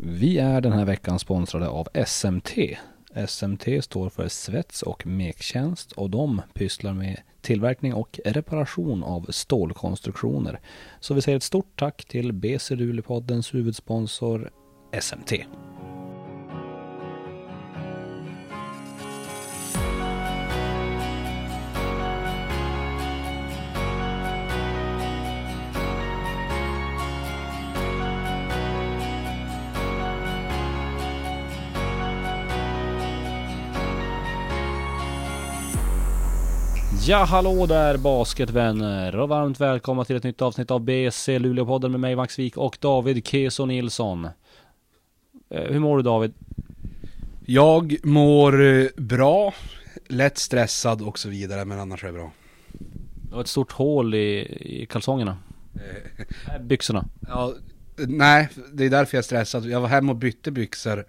Vi är den här veckan sponsrade av SMT. SMT står för Svets och Mektjänst och de pysslar med tillverkning och reparation av stålkonstruktioner. Så vi säger ett stort tack till BC Luleåpoddens huvudsponsor SMT. Ja, hallå där basketvänner och varmt välkomna till ett nytt avsnitt av BC Luleåpodden med mig Max Wik och David Keso Nilsson. Eh, Hur mår du David? Jag mår eh, bra, lätt stressad och så vidare, men annars är det bra. Du har ett stort hål i, i kalsongerna. Nej, Byxorna. Ja, nej, det är därför jag är stressad. Jag var hemma och bytte byxor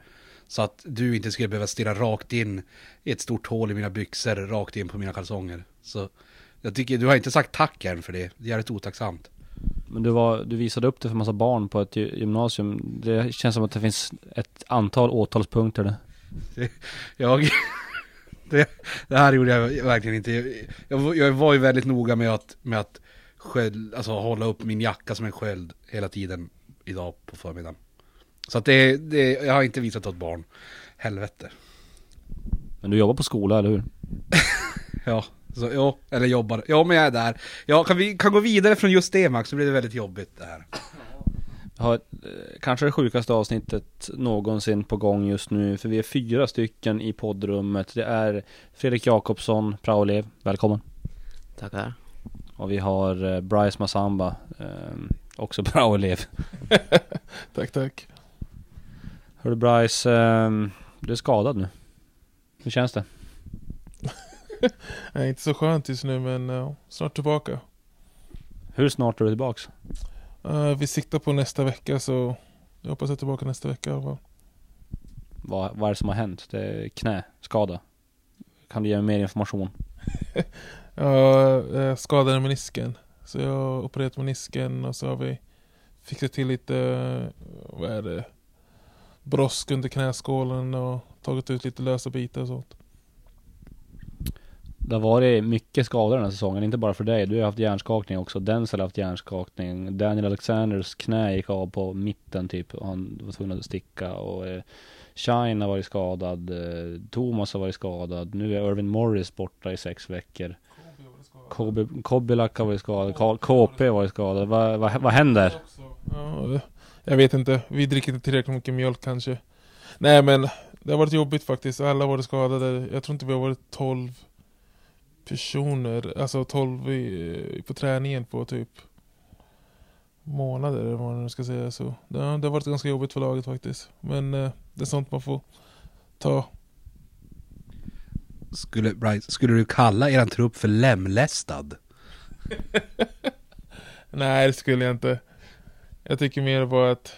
så att du inte skulle behöva stirra rakt in i ett stort hål i mina byxor, rakt in på mina kalsonger. Så jag tycker, du har inte sagt tack än för det. Det är jävligt otacksamt. Men du, var, du visade upp det för massa barn på ett gy- gymnasium. Det känns som att det finns ett antal åtalspunkter där. Jag... Det, det här gjorde jag verkligen inte. Jag, var- jag var ju väldigt noga med att, med att sköld, alltså hålla upp min jacka som en sköld hela tiden idag på förmiddagen. Så att det, det, jag har inte visat åt barn. Helvete. Men du jobbar på skola, eller hur? Ja, så, ja, eller jobbar. Ja, men jag är där. Ja, kan vi kan gå vidare från just det Max, så blir det väldigt jobbigt det här. Har eh, kanske det sjukaste avsnittet någonsin på gång just nu. För vi är fyra stycken i poddrummet. Det är Fredrik Jakobsson, praoelev. Välkommen. Tackar. Och vi har eh, Bryce Massamba, eh, också praoelev. Tack, tack. Hörru Bryce, eh, du är skadad nu. Hur känns det? Nej, inte så skönt just nu, men ja, snart tillbaka. Hur snart är du tillbaks? Eh, vi siktar på nästa vecka, så jag hoppas jag är tillbaka nästa vecka. i alla fall. Vad, vad är det som har hänt? Det är knäskada. Kan du ge mig mer information? Jag eh, skadade menisken, så jag har opererat menisken och så har vi fixat till lite, vad är det, brosk under knäskålen och tagit ut lite lösa bitar och sånt. Det har varit mycket skador den här säsongen, inte bara för dig. Du har haft hjärnskakning också. Denzel har haft hjärnskakning. Daniel Alexanders knä gick av på mitten typ. Och han var tvungen att sticka. Och eh, Shine har varit skadad. Eh, Thomas har varit skadad. Nu är Irvin Morris borta i sex veckor. Kobe, Kobilak har varit skadad. Ka- KP har varit skadad. Vad, vad, vad händer? Ja, jag vet inte. Vi dricker inte tillräckligt mycket mjölk kanske. Nej men det har varit jobbigt faktiskt. Alla har varit skadade. Jag tror inte vi har varit 12 personer, alltså 12 i, på träningen på typ månader eller vad man nu ska säga. Så det, det har varit ganska jobbigt för laget faktiskt. Men eh, det är sånt man får ta. Skulle, Bryce, skulle du kalla eran trupp för lemlästad? Nej det skulle jag inte. Jag tycker mer bara att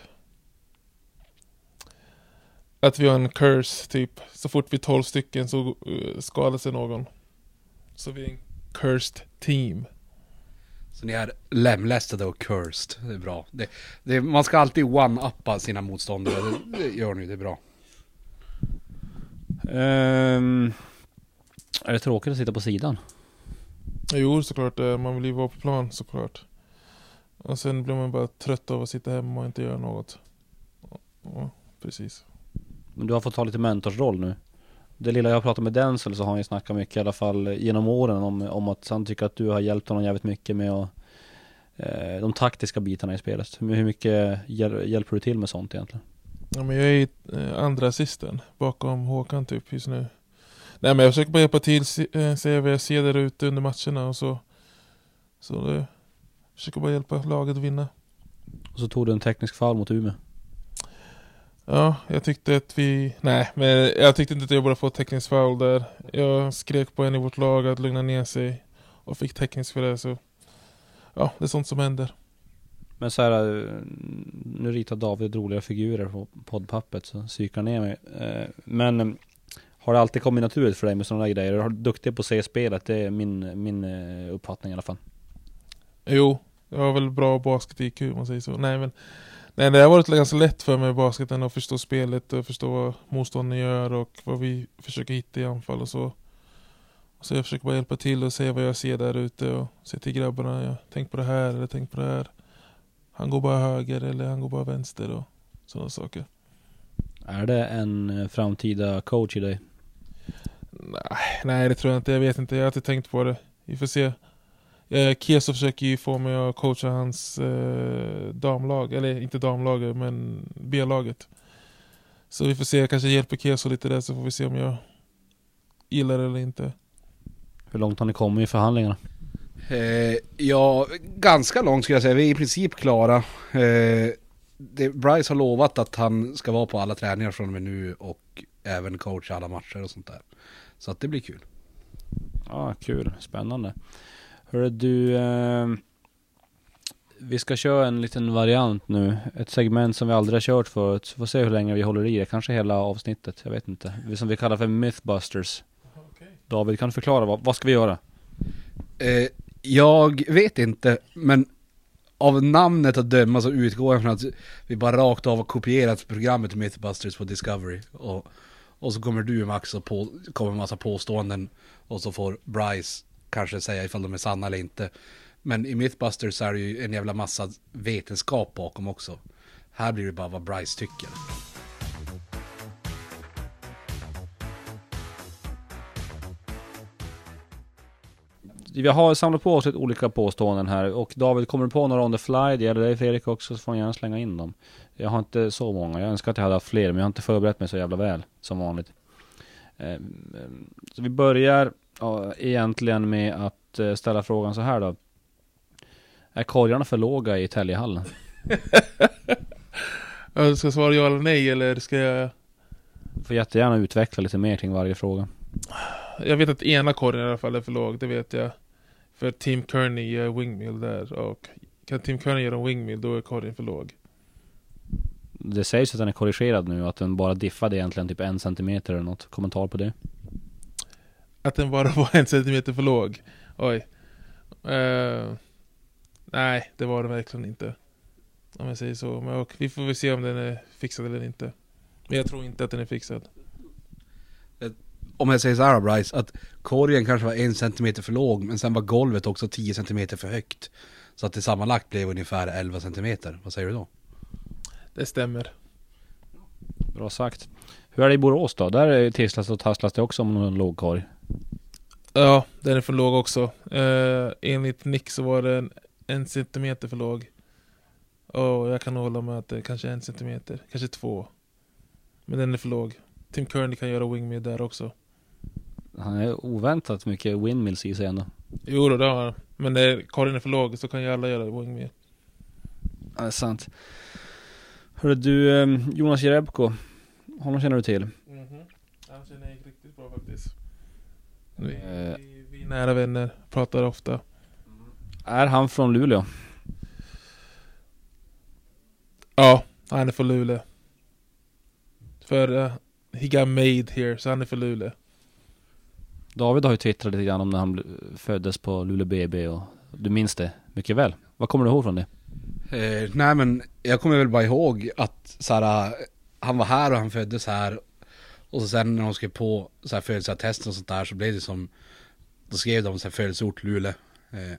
att vi har en curse typ. Så fort vi är 12 stycken så uh, skadar sig någon. Så vi är en cursed team. Så ni är lemlästade och cursed. Det är bra. Det, det, man ska alltid one-uppa sina motståndare. Det, det gör ni, det är bra. Ehm, är det tråkigt att sitta på sidan? Jo såklart, eh, man vill ju vara på plan såklart. Och sen blir man bara trött av att sitta hemma och inte göra något. Ja, precis. Men du har fått ta lite mentorsroll nu. Det lilla jag har pratat med Denzel så har han ju snackat mycket i alla fall genom åren om, om att han tycker att du har hjälpt honom jävligt mycket med att, eh, de taktiska bitarna i spelet. Hur, mycket hjäl, hjälper du till med sånt egentligen? Ja, men jag är eh, andra assisten bakom Håkan typ just nu. Nej men jag försöker bara hjälpa till, se, eh, vad jag ser där ute under matcherna och så. Så det, försöker bara hjälpa laget att vinna. Och så tog du en teknisk fall mot Umeå. Ja, jag tyckte att vi... Nej, men jag tyckte inte att jag borde få teknisk foul där. Jag skrek på en i vårt lag att lugna ner sig. Och fick teknisk för det så... Ja, det är sånt som händer. Men så här, eh, nu ritar David roliga figurer på poddpappret så psykar ner mig. Eh, Men eh, har det alltid kommit naturligt för dig med sådana där grejer? Är du duktig på att se spelet? Det är min, min uppfattning i alla fall. Jo, jag har väl bra basket-IQ om man säger så. Nej men... Nej, det har varit ganska lätt för mig i basketen att förstå spelet och förstå vad motståndaren gör och vad vi försöker hitta i anfall och så. Så jag försöker bara hjälpa till och se vad jag ser där ute och säga till grabbarna, ja, tänk på det här eller tänk på det här. Han går bara höger eller han går bara vänster och sådana saker. Är det en eh, framtida coach i dig? Nej, nej, det tror jag inte. Jag vet inte. Jag har inte tänkt på det. Vi får se. Eh, Keso försöker ju få mig att coacha hans eh, damlag. Eller inte damlaget, men B-laget. Så vi får se. Jag kanske hjälper Keso lite där så får vi se om jag gillar det eller inte. Hur långt har ni kommit i förhandlingarna? Eh, ja, ganska långt skulle jag säga. Vi är i princip klara. Eh, det, Bryce har lovat att han ska vara på alla träningar från och med nu och även coacha alla matcher och sånt där. Så att det blir kul. Ja, kul. Spännande. Hörru du, eh, vi ska köra en liten variant nu. Ett segment som vi aldrig har kört förut. Så får se hur länge vi håller i det. Kanske hela avsnittet. Jag vet inte. Som vi kallar för Mythbusters. David, kan du förklara? Vad, vad ska vi göra? Eh, jag vet inte, men av namnet att döma så utgår jag från att vi bara rakt av har kopierat programmet Mythbusters på Discovery. Och, och så kommer du Max och på, kommer en massa påståenden och så får Bryce kanske säga ifall de är sanna eller inte. Men i Mythbusters så är det ju en jävla massa vetenskap bakom också. Här blir det bara vad Bryce tycker. Vi har samlat på oss lite olika påståenden här och David, kommer du på några on the fly? Det gäller dig Fredrik också, så får ni gärna slänga in dem. Jag har inte så många, jag önskar att jag hade haft fler, men jag har inte förberett mig så jävla väl, som vanligt. Ehm, ehm, så vi börjar ja, egentligen med att eh, ställa frågan så här då. Är korgarna för låga i Täljehallen? Jag ska svara ja eller nej eller ska jag... Får jättegärna utveckla lite mer kring varje fråga. Jag vet att ena korgen i alla fall är för låg, det vet jag. För Team Kearney gör wingmill där och kan Team Kearney göra en wingmill då är korgen för låg. Det sägs att den är korrigerad nu, att den bara diffade egentligen typ en centimeter eller något. Kommentar på det? Att den bara var en centimeter för låg. Oj. Eh, nej, det var den verkligen inte. Om jag säger så. Men och vi får väl se om den är fixad eller inte. Men jag tror inte att den är fixad. Om jag säger så här Bryce, att korgen kanske var en centimeter för låg men sen var golvet också 10 centimeter för högt. Så att det sammanlagt blev ungefär 11 centimeter. Vad säger du då? Det stämmer. Bra sagt. Hur är det i Borås då? Där är tisslas och tasslas det också om någon låg korg. Ja, den är för låg också. Eh, enligt Nick så var den en centimeter för låg. Och jag kan hålla med att det är kanske är en centimeter, kanske två. Men den är för låg. Tim Kearney kan göra wingmid där också. Han är oväntat mycket windmills i sig ändå. Jo då, det har han. Men när korgen är för låg så kan ju alla göra wingmid. Ja, det är sant. Hörru du, eh, Jonas Jerebko. Honom känner du till? Mhm. Han känner jag riktigt bra faktiskt. Vi, Eh. vi, är nära vänner, pratar ofta. Är han från Luleå? Ja, han är från Luleå. För uh, he got made here, så han är från Luleå. David har ju twittrat lite grann om när han föddes på Luleå BB och du minns det mycket väl. Vad kommer du ihåg från det? Eh, nej men jag kommer väl bara ihåg att så här, han var här och han föddes här. Och så sen när de skrev på så här födelseattest och sånt där så blev det som Då skrev de så här födelseort Luleå. Eh,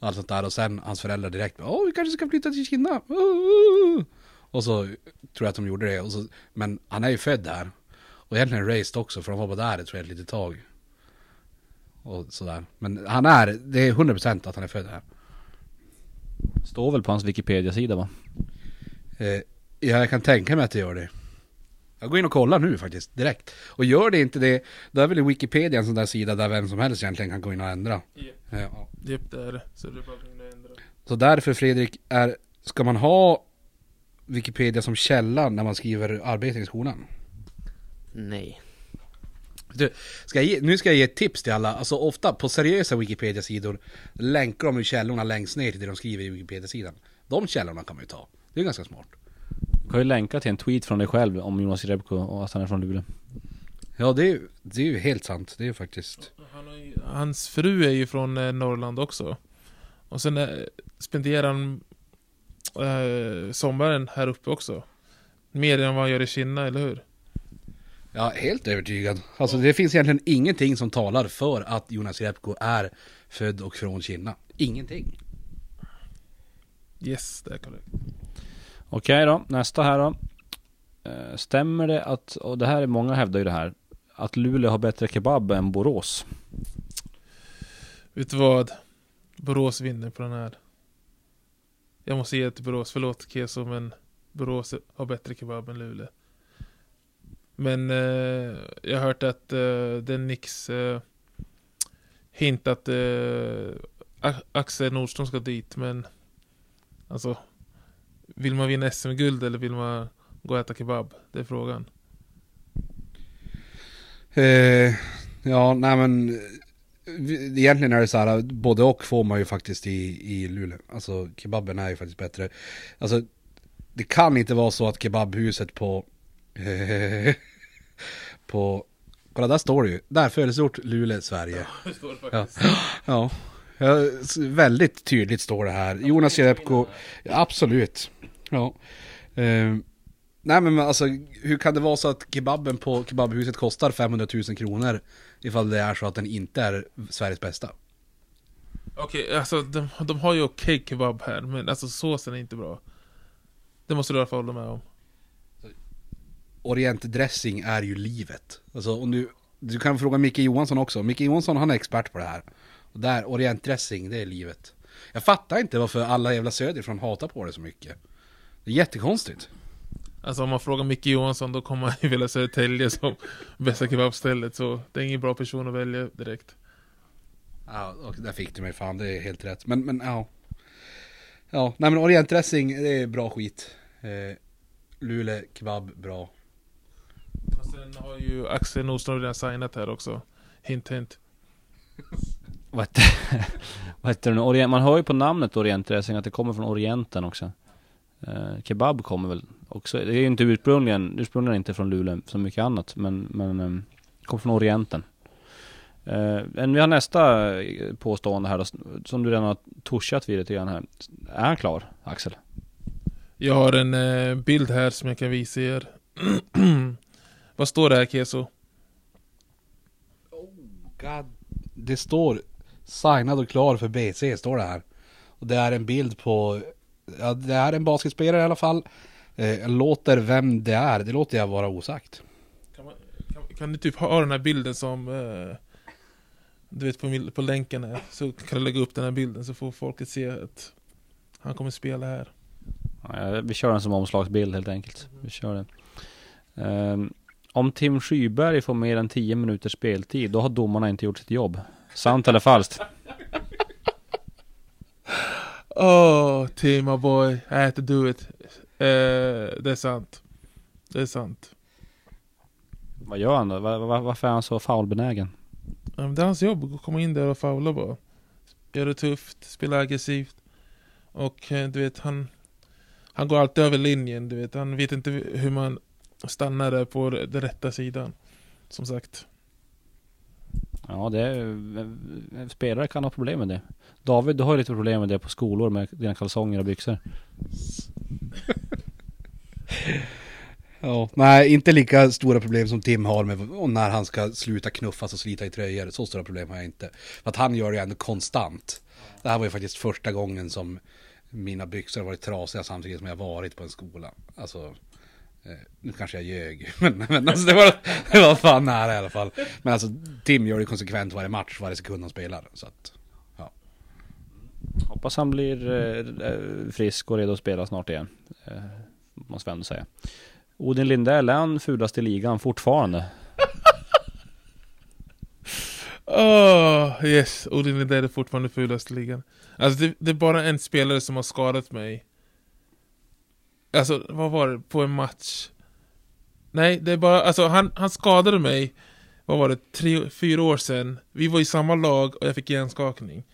och allt sånt där och sen hans föräldrar direkt Åh vi kanske ska flytta till Kina. Oh! Och så tror jag att de gjorde det. Och så, men han är ju född här. Och egentligen raised också för de var bara där tror jag ett litet tag. Och sådär. Men han är, det är 100% att han är född här. Står väl på hans Wikipedia-sida va? Eh, ja, jag kan tänka mig att det gör det. Jag går in och kollar nu faktiskt, direkt. Och gör det inte det, då är väl Wikipedia en sån där sida där vem som helst egentligen kan gå in och ändra. Japp. Ja. Det är det. Så det är bara att ändra. Så därför Fredrik, är, ska man ha Wikipedia som källa när man skriver arbete i skolan? Nej. Du, ska jag ge, nu ska jag ge ett tips till alla. Alltså ofta på seriösa Wikipedia-sidor länkar de ju källorna längst ner till det de skriver i Wikipedia-sidan. De källorna kan man ju ta. Det är ganska smart. Kan ju länka till en tweet från dig själv om Jonas Jerebko och att han är från Luleå. Ja, det är ju, det är ju helt sant. Det är ju faktiskt... Han har ju, hans fru är ju från eh, Norrland också. Och sen eh, spenderar han eh, sommaren här uppe också. Mer än vad han gör i Kina, eller hur? Ja, helt övertygad. Alltså det finns egentligen ingenting som talar för att Jonas Jerebko är född och från Kina. Ingenting. Yes, det är korrekt. Okej då, nästa här då. Eh, stämmer det att, och det här är många hävdar ju det här, att Luleå har bättre kebab än Borås? Vet du vad? Borås vinner på den här. Jag måste ge det till Borås, förlåt Keso men Borås har bättre kebab än Luleå. Men eh, jag har hört att eh, den Nix eh, hintat eh, Axel Nordström ska dit men alltså vill man vinna SM-guld eller vill man gå och äta kebab? Det är frågan. Eh, ja, nej men egentligen är det så här, både och får man ju faktiskt i, i Luleå. Alltså kebaben är ju faktiskt bättre. Alltså det kan inte vara så att kebabhuset på, eh, på, kolla där står det ju, där födelseort Luleå, Sverige. Ja. Ja. ja, väldigt tydligt står det här. Jonas Jerebko, absolut. Ja. Eh, nej men alltså, hur kan det vara så att kebaben på kebabhuset kostar 500 000 kronor ifall det är så att den inte är Sveriges bästa? Okej, alltså de, de har ju okej kebab här, men alltså såsen är inte bra. Det måste du i alla fall hålla med om. Orientdressing är ju livet. Alltså om du, du kan fråga Micke Johansson också. Micke Johansson han är expert på det här. Och där, orientdressing, det är livet. Jag fattar inte varför alla jävla söderifrån hatar på det så mycket. Det är jättekonstigt. Alltså om man frågar Micke Johansson då kommer han ju vilja Södertälje som bästa kebabstället, så det är ingen bra person att välja direkt. Ja, och där fick du mig fan, det är helt rätt. Men, men ja. Ja, nej men orientdressing, det är bra skit. Eh, Luleå kebab, bra. Och sen har ju Axel Nordström redan signat här också. Hint hint. Vad heter, vad heter det nu? Orient, man hör ju på namnet orientdressing att det kommer från Orienten också. Eh, kebab kommer väl också, det är ju inte ursprungligen, ursprungligen inte från Luleå som mycket annat, men, men eh, kommer från Orienten. Eh, men vi har nästa eh, påstående här då, som du redan har touchat vid lite grann här. Är han klar, Axel? Jag har en eh, bild här som jag kan visa er. Vad står det här Keso? God. Det står signad och klar för BC, står det här. Och det är en bild på, ja det är en basketspelare i alla fall. Eh, låter vem det är, det låter jag vara osagt. Kan, man, kan, kan du typ ha den här bilden som eh, Du vet på, på länken här Så kan du lägga upp den här bilden så får folket se att Han kommer spela här Ja, vi kör den som omslagsbild helt enkelt. Vi kör den. Ehm, om Tim Skyberg får mer än 10 minuters speltid, då har domarna inte gjort sitt jobb. Sant eller falskt? Oh, Tima boy, I had to do it. Eh, Det är sant. Det är sant. Vad gör han då? Va- va- varför är han så foulbenägen? Ja, Det är hans jobb att komma in där och faula bara. Göra det tufft, spela aggressivt. Och eh, du vet han Han går alltid över linjen, du vet. Han vet inte hur man stannar där på den rätta sidan Som sagt Ja, det är, spelare kan ha problem med det. David, du har ju lite problem med det på skolor med dina kalsonger och byxor. Ja, nej, inte lika stora problem som Tim har med när han ska sluta knuffas och slita i tröjor. Så stora problem har jag inte. För att han gör det ju ändå konstant. Det här var ju faktiskt första gången som mina byxor har varit trasiga samtidigt som jag varit på en skola. Alltså, nu kanske jag ljög, men, men alltså det, var, det var fan nära i alla fall. Men alltså, Tim gör det konsekvent varje match, varje sekund han spelar. Så att, Hoppas han blir eh, eh, frisk och redo att spela snart igen. Eh, måste vi ändå säga. Odin Lindell, är han fulast i ligan fortfarande? Åh, yes, Odin Lindell är fortfarande fulast i ligan Alltså det, det är bara en spelare som har skadat mig Alltså, vad var det? På en match Nej, det är bara, alltså han, han skadade mig Vad var det? Tre, fyra år sedan Vi var i samma lag och jag fick hjärnskakning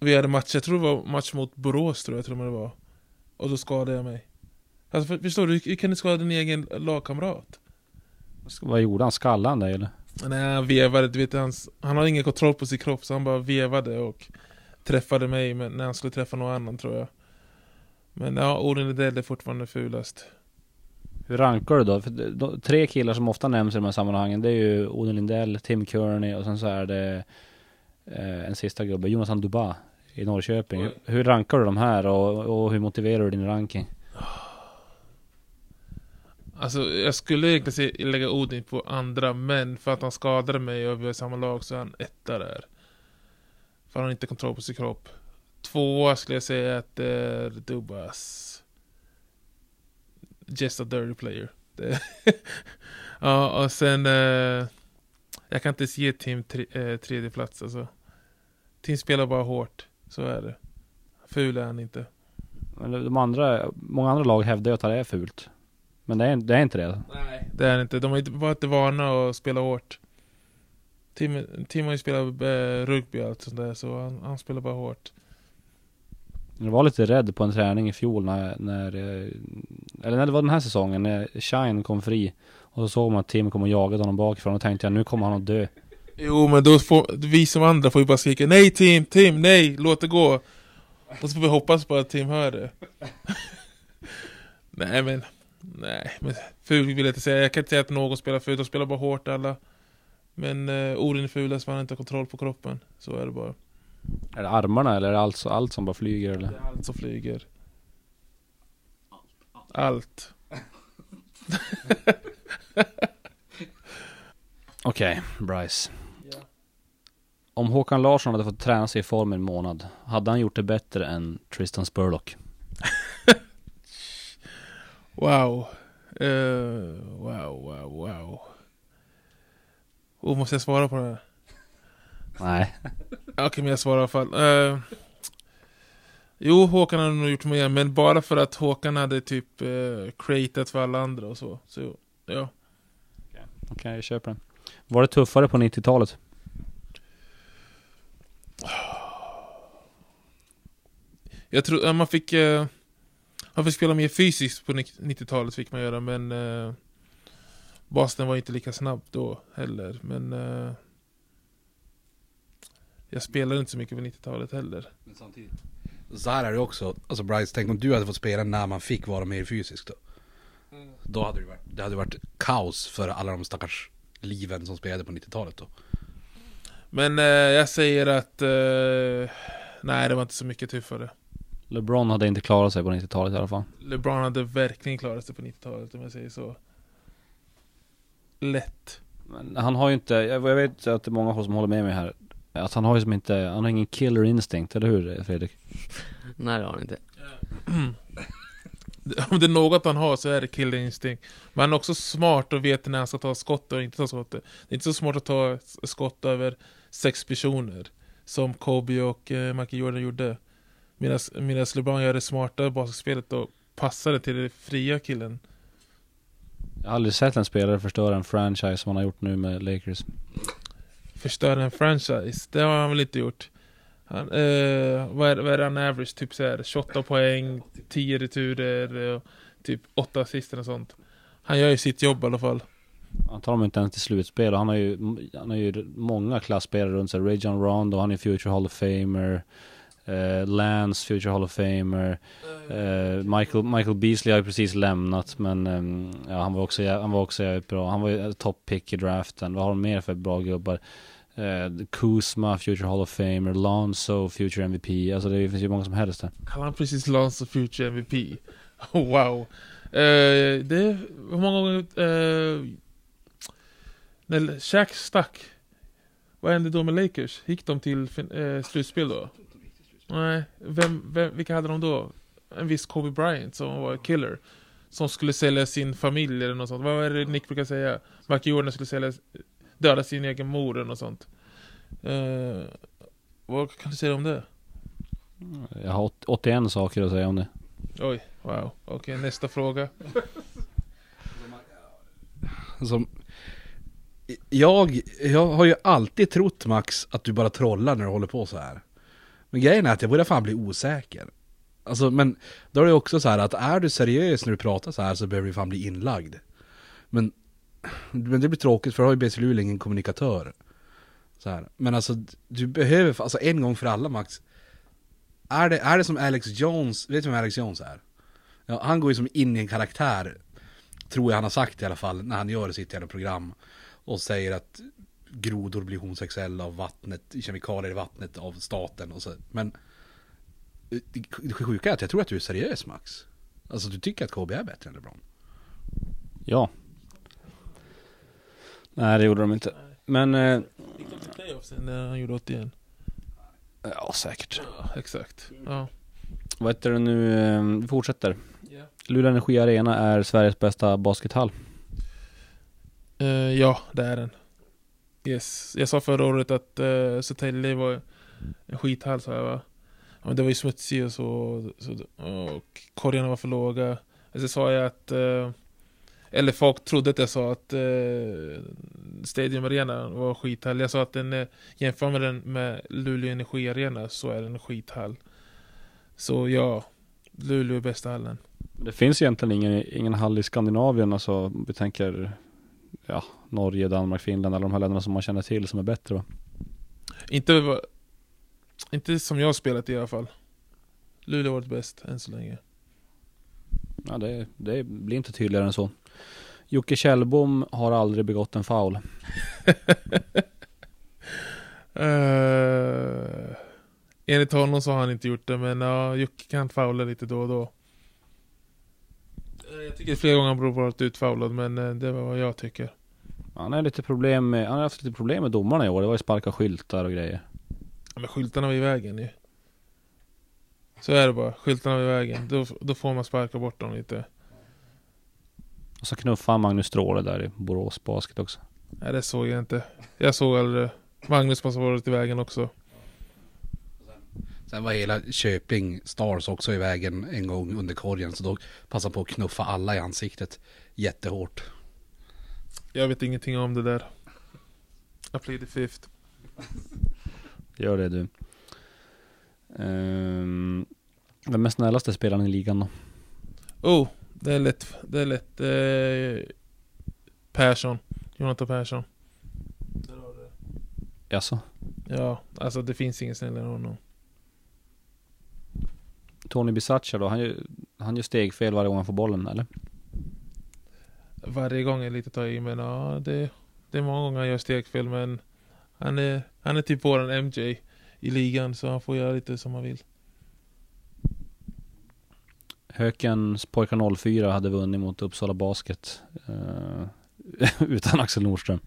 Vi hade match, jag tror det var match mot Borås tror jag med det var Och då skadade jag mig Alltså för, förstår du, hur kan du skada din egen lagkamrat? Vad gjorde han? Skallade han dig eller? Nej, han vevade, du vet, hans, han har ingen kontroll på sin kropp så han bara vevade och träffade mig men när han skulle träffa någon annan tror jag. Men ja, Odin Lidell är fortfarande fulast. Hur rankar du då? För de, tre killar som ofta nämns i de här sammanhangen det är ju Odin Lindell, Tim Kearney och sen så är det eh, en sista gubbe, Jonathan Duba i Norrköping. Hur, hur rankar du de här och, och hur motiverar du din ranking? Alltså jag skulle egentligen lägga Odin på andra, men för att han skadade mig och vi är i samma lag så är han etta där. För han har inte kontroll på sin kropp. Tvåa skulle jag säga att det är Dubas. Just a dirty player. Ja, och sen... Eh, jag kan inte ens ge Tim tre, eh, tredje plats alltså. Tim spelar bara hårt, så är det. Ful är han inte. Men de andra, många andra lag hävdar ju att det är fult. Men det är, det är inte det. Nej, det är det inte. De har inte varit inte vana att spela hårt. Tim, Tim har ju spelat eh, rugby och allt sånt där, så han, han spelar bara hårt. Jag var lite rädd på en träning i fjol när, när eh, eller när det var den här säsongen när Shine kom fri. Och så såg man att Tim kom och jagade honom bakifrån och tänkte jag nu kommer han att dö. Jo, men då får vi som andra får ju bara skrika Nej Tim, Tim, nej, låt det gå. Och så får vi hoppas på att Tim hör det. nej men, nej, men ful vill jag inte säga. Jag kan inte säga att någon spelar fult, de spelar bara hårt alla. Men eh, Odin är fulast för han inte har kontroll på kroppen. Så är det bara. Är det armarna eller är det allt, allt som bara flyger Det eller? är allt som flyger. Allt. Okej, Bryce. Om Håkan Larsson hade fått träna sig i form en månad, hade han gjort det bättre än Tristan Spurlock? Wow. Eh, wow, wow, wow. Oh, måste jag svara på det här? Nej. Okej, men jag svarar i alla fall. Eh, jo, Håkan hade nog gjort mer, men bara för att Håkan hade typ uh, creatat för alla andra och så. Så ja. Okej, jag köper den. Var det tuffare på 90-talet? Jag tror ja, man fick... eh, man fick spela mer fysiskt på 90-talet fick man göra, men... Uh, Boston var inte lika snabb då heller, men... eh, jag spelade inte så mycket på 90-talet heller. Men samtidigt. Så här är det också, alltså Bryce, tänk om du hade fått spela när man fick vara mer fysisk då. Då hade det varit, det hade varit kaos för alla de stackars liven som spelade på 90-talet då. Men eh, jag säger att... eh, nej, det var inte så mycket tuffare. LeBron hade inte klarat sig på 90-talet i alla fall. LeBron hade verkligen klarat sig på 90-talet om jag säger så. Lätt. Men han har ju inte, jag jag vet att det är många som håller med mig här. Att han har ju som inte, han har ingen killer instinct, eller hur Fredrik? Nej det har han inte. Om det är något han har så är det killer instinct. Men han är också smart och vet när han ska ta skott och inte ta skott. Det är inte så smart att ta skott över sex personer. Som Kobe och eh, Michael Jordan gjorde. Medan medan LeBron gör det smarta basketspelet och passar det till den fria killen. Jag har aldrig sett en spelare förstöra en franchise som han har gjort nu med Lakers. Förstöra en franchise. Det har han väl inte gjort. Han, eh, vad, är, vad är det han average? Typ så här 28 poäng, 10 returer, eh, typ 8 assister och sånt. Han gör ju sitt jobb i alla fall. Han tar dem inte ens till slutspel och han har ju, han har ju många klasspelare runt sig. Ray John Rondo, han är Future Hall of Famer. Eh, Lance, Future Hall of Famer. Eh, Michael, Michael Beasley har ju precis lämnat men ehm, ja, han var också, han var också jävligt bra. Han var ju top pick i draften. Vad har de mer för bra gubbar? Eh, Kuzma, Future Hall of Famer. Lonzo, Future MVP. Alltså det finns ju många som helst där. Han precis Lance och Future MVP? wow. Eh, det är, hur många gånger... Eh, när Shaq stack, vad hände då med Lakers? Gick de till eh, slutspel då? Nej, vem, vem, vilka hade de då? En viss Kobe Bryant som var killer. Som skulle sälja sin familj eller något sånt. Vad är det Nick brukar säga? Michael Jordan skulle sälja, döda sin egen mor eller något sånt. Eh, vad kan du säga om det? Jag har åt- 81 saker att säga om det. Oj, wow. Okej, nästa fråga. Som, jag, jag har ju alltid trott Max att du bara trollar när du håller på så här. Men grejen är att jag börjar fan bli osäker. Alltså men då är det också så här att är du seriös när du pratar så här så behöver du fan bli inlagd. Men, men det blir tråkigt för du har ju BC Luleå ingen kommunikatör. Så här. Men alltså du behöver, alltså en gång för alla Max. Är det, är det som Alex Jones, vet du vem Alex Jones är? Ja, han går ju som in i en karaktär, tror jag han har sagt i alla fall, när han gör sitt jävla program. Och säger att grodor blir homosexuella av vattnet, kemikalier i vattnet av staten och så. Men det det sjuka är att jag tror att du är seriös Max. Alltså du tycker att KB är bättre än LeBron. Ja. Nej det gjorde de inte. Men, eh, Gick de till playoffs när han gjorde 81? ja säkert. Ja, exakt. Ja. Vad heter det nu, eh, vi fortsätter. Ja. Luleå Energi Arena är Sveriges bästa baskethall. Eh, ja, det är den. Yes. Jag sa förra året att eh, uh, Södertälje var en skithall, sa jag va? Men det var ju smutsigt och så, så och korgarna var för låga. Så sa jag att, uh, eller folk trodde att jag sa att uh, Stadium Arena var skithall. Jag sa att den, uh, jämför med den med Luleå Energi Arena så är den en skithall. Så ja, Luleå är bästa hallen. Det finns egentligen ingen, ingen hall i Skandinavien, alltså vi tänker ja, Norge, Danmark, Finland, alla de här länderna som man känner till som är bättre va? Inte, inte som jag har spelat i alla fall. Luleå har varit bäst än så länge. Ja, det, det blir inte tydligare än så. Jocke Kjellbom har aldrig begått en foul. Uh, enligt honom så har han inte gjort det, men ja, Jocke kan faula lite då och då. Eh, Jag tycker flera gånger han borde varit utfaulad, men eh, det var vad jag tycker. Han har lite problem med, han har haft lite problem med domarna i år. Det var ju sparka skyltar och grejer. Ja, men skyltarna var i vägen ju. Så är det bara, skyltarna var i vägen. Då, då får man sparka bort dem lite. Och så knuffade han Magnus Stråle där i Borås Basket också. Nej, det såg jag inte. Jag såg aldrig. Magnus måste ha varit i vägen också. Sen var hela Köping Stars också i vägen en gång under korgen. Så då passade han på att knuffa alla i ansiktet jättehårt. Jag vet ingenting om det där. I plead the fifth. Gör det du. Um, vem är snällaste spelaren i ligan då? Oh, det är lätt. Det är lätt. Eh, Persson. Jonathan Persson. Jaså? Ja, alltså det finns ingen snällare än honom. Tony Bisaccia då? Han gör, han gör steg varje gång han får bollen eller? Varje gång är lite ta i, men ja, det, det är många gånger han gör stegfel, men han är, han är typ våran MJ i ligan, så han får göra lite som han vill. Hökens pojkar 04 hade vunnit mot Uppsala Basket. eh, utan Axel Nordström.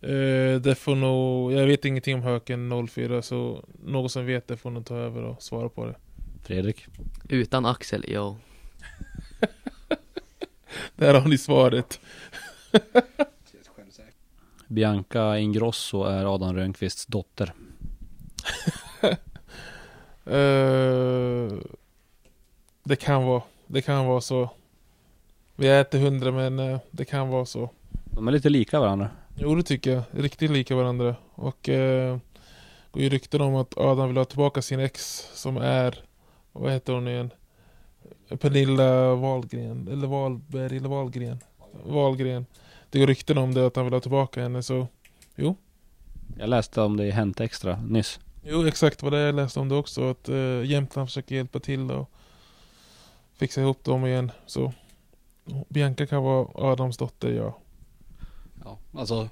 Eh, det får nog, jag vet ingenting om Höken 04, så någon som vet det får nog ta över och svara på det. Fredrik? Utan Axel, ja. Där har ni svaret. Bianca Ingrosso är Adam Rönnqvists dotter. Eh, det kan vara, det kan vara så. Vi är inte hundra, men eh, det kan vara så. De är lite lika varandra. Jo det tycker jag. Riktigt lika varandra. Och eh, går ju rykten om att Adam vill ha tillbaka sin ex som är, vad heter hon igen? Pernilla Wahlgren, eller Wahlberg, eller Wahlgren. Wahlgren. Det går rykten om det att han vill ha tillbaka henne så, Jag läste om det i Hänt Extra nyss. jo exakt vad det jag läste om det också. Att eh, Jämtland försöker hjälpa till och fixa ihop dem igen. Så Bianca kan vara Adams dotter, ja. Ja, alltså.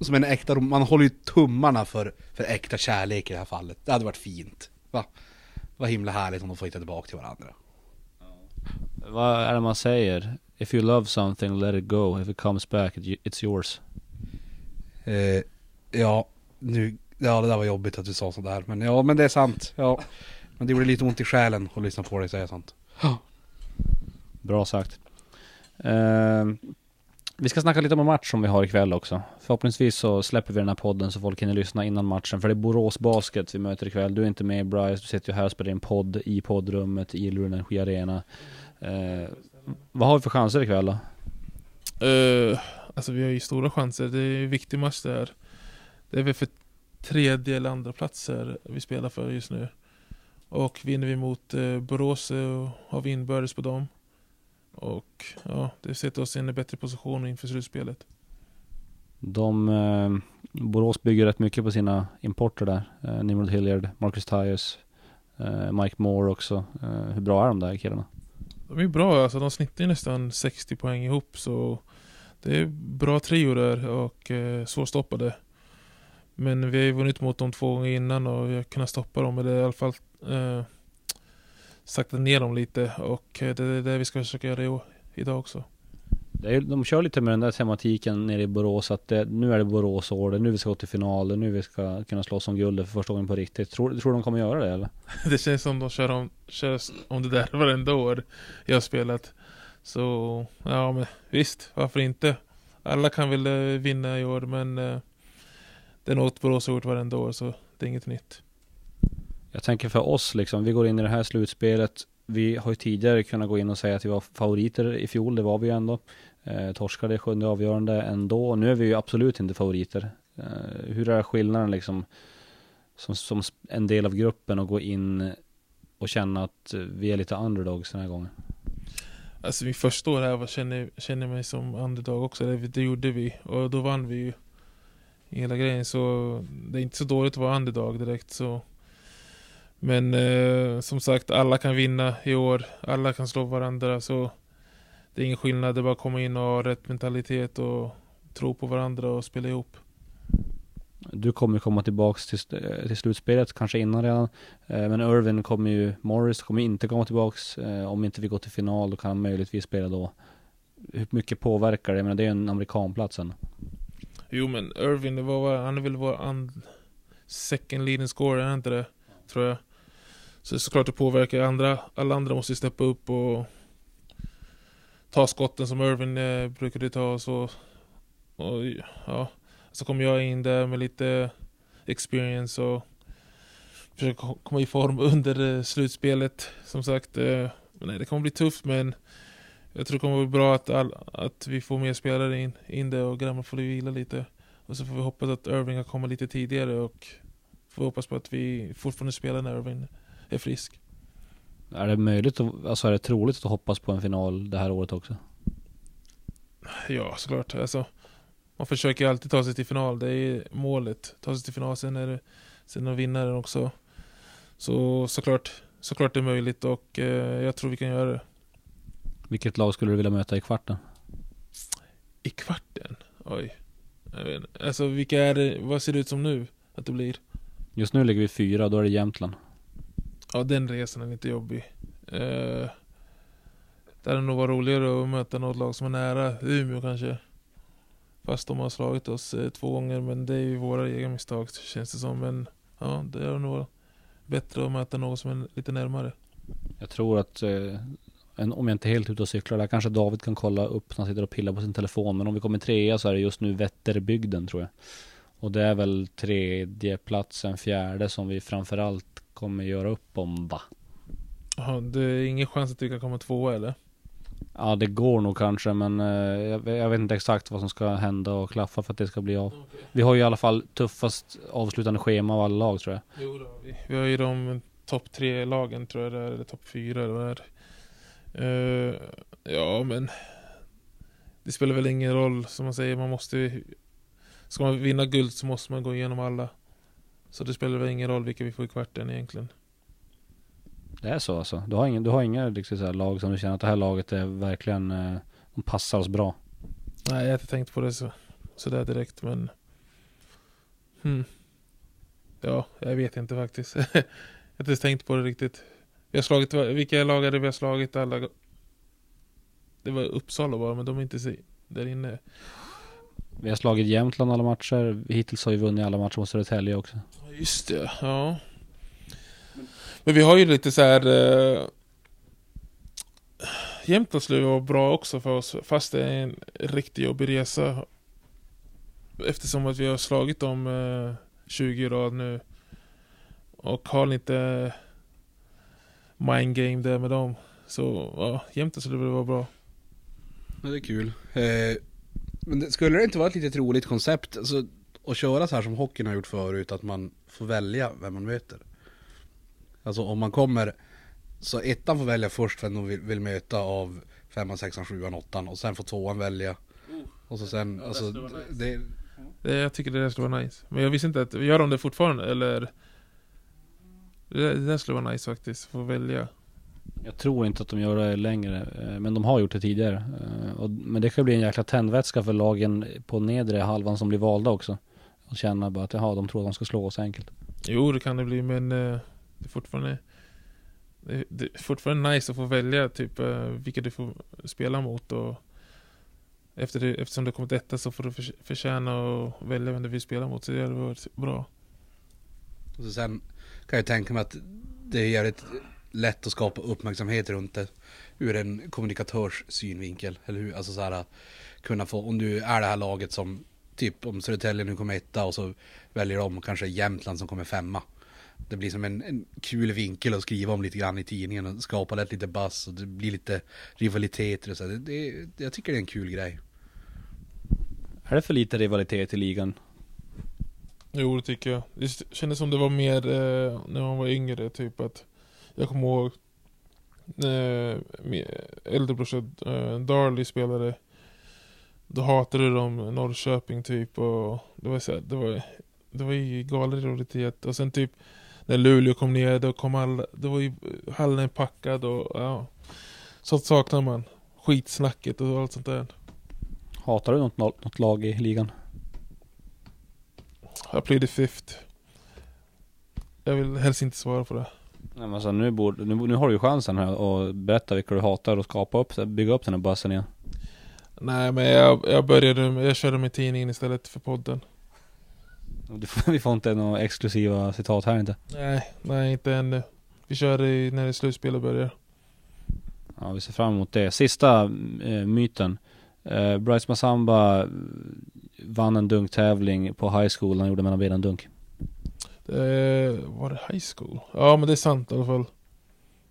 Som en äkta, man håller ju tummarna för, för äkta kärlek i det här fallet. Det hade varit fint. Va? Vad himla härligt om de får hitta tillbaka till varandra. Vad är det man säger? If you love something, let it go. If it comes back, it- it's yours. Eh, ja, nu, ja det där var jobbigt att du sa sådär. Men ja, men det är sant. Ja. Men det gjorde lite ont i själen att lyssna på dig säga sånt. Bra sagt. Ehm, vi ska snacka lite om en match som vi har ikväll också. Förhoppningsvis så släpper vi den här podden så folk hinner lyssna innan matchen. För det är Borås Basket vi möter ikväll. Du är inte med Bryce, du sitter ju här och spelar in podd i poddrummet i Luleå Energi Arena. Eh, vad har vi för chanser ikväll då? Uh, alltså vi har ju stora chanser. Det är en viktig match det här. Det är väl för tredje eller andra platser vi spelar för just nu. Och vinner vi mot uh, Borås så har vi inbördes på dem. Och ja, det sätter oss i en bättre position inför slutspelet. De, eh, Borås bygger rätt mycket på sina importer där. Eh, Nimrod Hilliard, Marcus Tyus, eh, Mike Moore också. Eh, hur bra är de där killarna? de är bra alltså. De snittar ju nästan 60 poäng ihop så det är bra trio där och eh, svårstoppade. Men vi har ju vunnit mot dem två gånger innan och vi har kunnat stoppa dem. Eller i alla fall eh, saktat ner dem lite och eh, det är det vi ska försöka göra idag också. Är, de kör lite med den där tematiken nere i Borås att det, nu är det Borås år, det är nu vi ska gå till final, det är nu vi ska kunna slåss om guldet för första gången på riktigt. Tror, tror de kommer göra det eller? Det känns som de kör om, kör om det där varenda år jag har spelat. Så ja men visst, varför inte? Alla kan väl eh, vinna i år men eh, det är något Borås har gjort varenda år så det är inget nytt. Jag tänker för oss liksom, vi går in i det här slutspelet. Vi har ju tidigare kunnat gå in och säga att vi var favoriter i fjol, det var vi ju ändå. Eh, torskade i sjunde avgörande ändå. Nu är vi ju absolut inte favoriter. Eh, hur är skillnaden liksom som, som en del av gruppen och gå in och känna att vi är lite underdogs den här gången? Alltså min första år här var, känner, känner mig som underdog också, det, det gjorde vi. Och då vann vi ju hela grejen så det är inte så dåligt att vara underdog direkt så men eh, som sagt, alla kan vinna i år, alla kan slå varandra så Det är ingen skillnad, det är bara att komma in och ha rätt mentalitet och tro på varandra och spela ihop. Du kommer komma tillbaks till, till slutspelet, kanske innan redan. Eh, men Irvin kommer ju, Morris kommer inte komma tillbaks. Eh, om inte vi går till final, då kan han möjligtvis spela då. Hur mycket påverkar det? Men det är ju en amerikanplats än. Jo men Irvin, det var, han är väl vår and, second leading scorer, är inte det? Tror jag. Så såklart det påverkar andra, alla andra måste ju steppa upp och ta skotten som Irvin eh, brukade ta och så. Och ja, så kom jag in där med lite experience och försöker komma i form under eh, slutspelet. Som sagt, eh, nej, det kommer bli tufft men jag tror det kommer bli bra att, all, att vi får mer spelare in, in där och grabbarna får vila lite. Och så får vi hoppas att Irving kan komma lite tidigare och får hoppas på att vi fortfarande spelar när Irving är frisk. Är det möjligt, att, alltså är det troligt att hoppas på en final det här året också? Ja, såklart. Alltså, man försöker alltid ta sig till final, det är målet. Ta sig till final, sen är det sen är vinnaren också. Så såklart, såklart det är möjligt och eh, jag tror vi kan göra det. Vilket lag skulle du vilja möta i kvarten? I kvarten? Oj. Jag vet inte. Alltså vilka är det, vad ser det ut som nu? Att det blir? Just nu ligger vi fyra, då är det Jämtland. Ja, den resan är lite jobbig. Eh, det hade nog varit roligare att möta något lag som är nära, Umeå kanske. Fast de har slagit oss eh, två gånger, men det är ju våra egna misstag känns det som. Men ja, det är nog bättre att möta något som är lite närmare. Jag tror att eh, en, om jag inte är helt ute och cyklar där, kanske David kan kolla upp när han sitter och pillar på sin telefon. Men om vi kommer trea så är det just nu Vätterbygden tror jag. Och det är väl tredje platsen, fjärde som vi framförallt kommer göra upp om va? Jaha, det är ingen chans att vi kan komma tvåa eller? Ja det går nog kanske men eh, jag, jag, vet inte exakt vad som ska hända och klaffa för att det ska bli av. Okay. Vi har ju i alla fall tuffast avslutande schema av alla lag tror jag. Jo då, vi, vi har ju de topp tre lagen tror jag det är, eller topp fyra eller vad det är. Uh, ja men Det spelar väl ingen roll som man säger, man måste Ska man vinna guld så måste man gå igenom alla Så det spelar väl ingen roll vilka vi får i kvarten egentligen Det är så alltså? Du har, ingen, du har inga liksom, så lag som du känner att det här laget är verkligen eh, De passar oss bra? Nej jag har inte tänkt på det så Sådär direkt men hmm. Ja, jag vet inte faktiskt Jag har inte tänkt på det riktigt vi har slagit, vilka lag är det vi har slagit alla? Det var Uppsala bara, men de är inte där inne. Vi har slagit Jämtland alla matcher. Hittills har vi vunnit alla matcher mot Södertälje också. Just det, ja. Men vi har ju lite så här. Eh, Jämtland skulle vara bra också för oss, fast det är en riktigt jobbig resa. Eftersom att vi har slagit dem eh, 20 rad nu. Och har lite mind game där med dem. Så ja, Jämtland skulle väl vara bra. Ja, det är kul. Eh, men det, skulle det inte vara ett lite roligt koncept? Alltså, att köra så här som hockeyn har gjort förut, att man får välja vem man möter. Alltså om man kommer, så ettan får välja först vem de vill, vill möta av femman, sexan, sjuan, åttan och sen får tvåan välja. Och så sen, ja, alltså det, det, det, Jag tycker det där skulle vara nice. Men jag visste inte att, gör de det fortfarande eller? Det, det där skulle vara nice faktiskt, få välja. Jag tror inte att de gör det längre, eh, men de har gjort det tidigare. Eh, men det kan bli en jäkla tändvätska för lagen på nedre halvan som blir valda också. Och känna bara att jaha, de tror att de ska slå oss enkelt. Jo, det kan det bli, men eh, det är fortfarande det, det är fortfarande nice att få välja typ eh, vilka du får spela mot och efter det, eftersom du kommit etta så får du förtjäna att välja vem du vill spela mot. Så det hade varit bra. Och så sen kan jag tänka mig att det är jävligt lätt att skapa uppmärksamhet runt det. Ur en kommunikatörs synvinkel. Eller hur? Alltså så här kunna få, om du är det här laget som typ om Södertälje nu kommer etta och så väljer de kanske Jämtland som kommer femma. Det blir som en, en kul vinkel att skriva om lite grann i tidningen och skapa lätt lite buzz och det blir lite rivaliteter och så. Det, det, jag tycker det är en kul grej. Är det för lite rivalitet i ligan? Jo, det tycker jag. Det kändes som det var mer eh, när man var yngre, typ att jag kommer ihåg eh, min äldre brorsa eh, Darley spelade då hatade de Norrköping typ och det var så här, det var det var ju galen rivalitet och sen typ när Luleå kom ner då kom alla, det var ju hallen packad och ja sånt saknar man skitsnacket och allt sånt där Hatar du något, något lag i ligan? Jag pleaded fifth Jag vill helst inte svara på det Nej, men alltså, nu, borde, nu, nu har du ju chansen här att berätta vilka du hatar och skapa upp, bygga upp den här bussen igen. Nej men jag, jag började, jag körde med tidningen istället för podden får- Vi får inte några exklusiva citat här inte. Nej, nej inte ännu Vi kör i, när det slutspelet börjar Ja, vi ser fram emot det. Sista eh, myten. Eh, Bryce Massamba eh, vann en dunktävling på high school. Han gjorde mellan benen dunk. det, Var det high school? Ja men det är sant i alla fall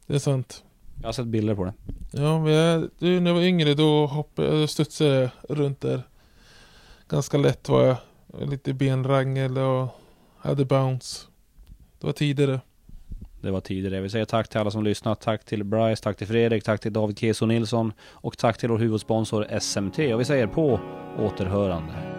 Det är sant Jag har sett bilder på det. Ja men jag, du, när jag var yngre då hoppade jag, studsade jag runt där Ganska lätt var jag Lite benrangel och hade bounce Det var tidigare Det var tidigare. Vi säger tack till alla som lyssnat. Tack till Bryce, tack till Fredrik, tack till David Keso Nilsson och tack till vår huvudsponsor SMT. Och vi säger på återhörande.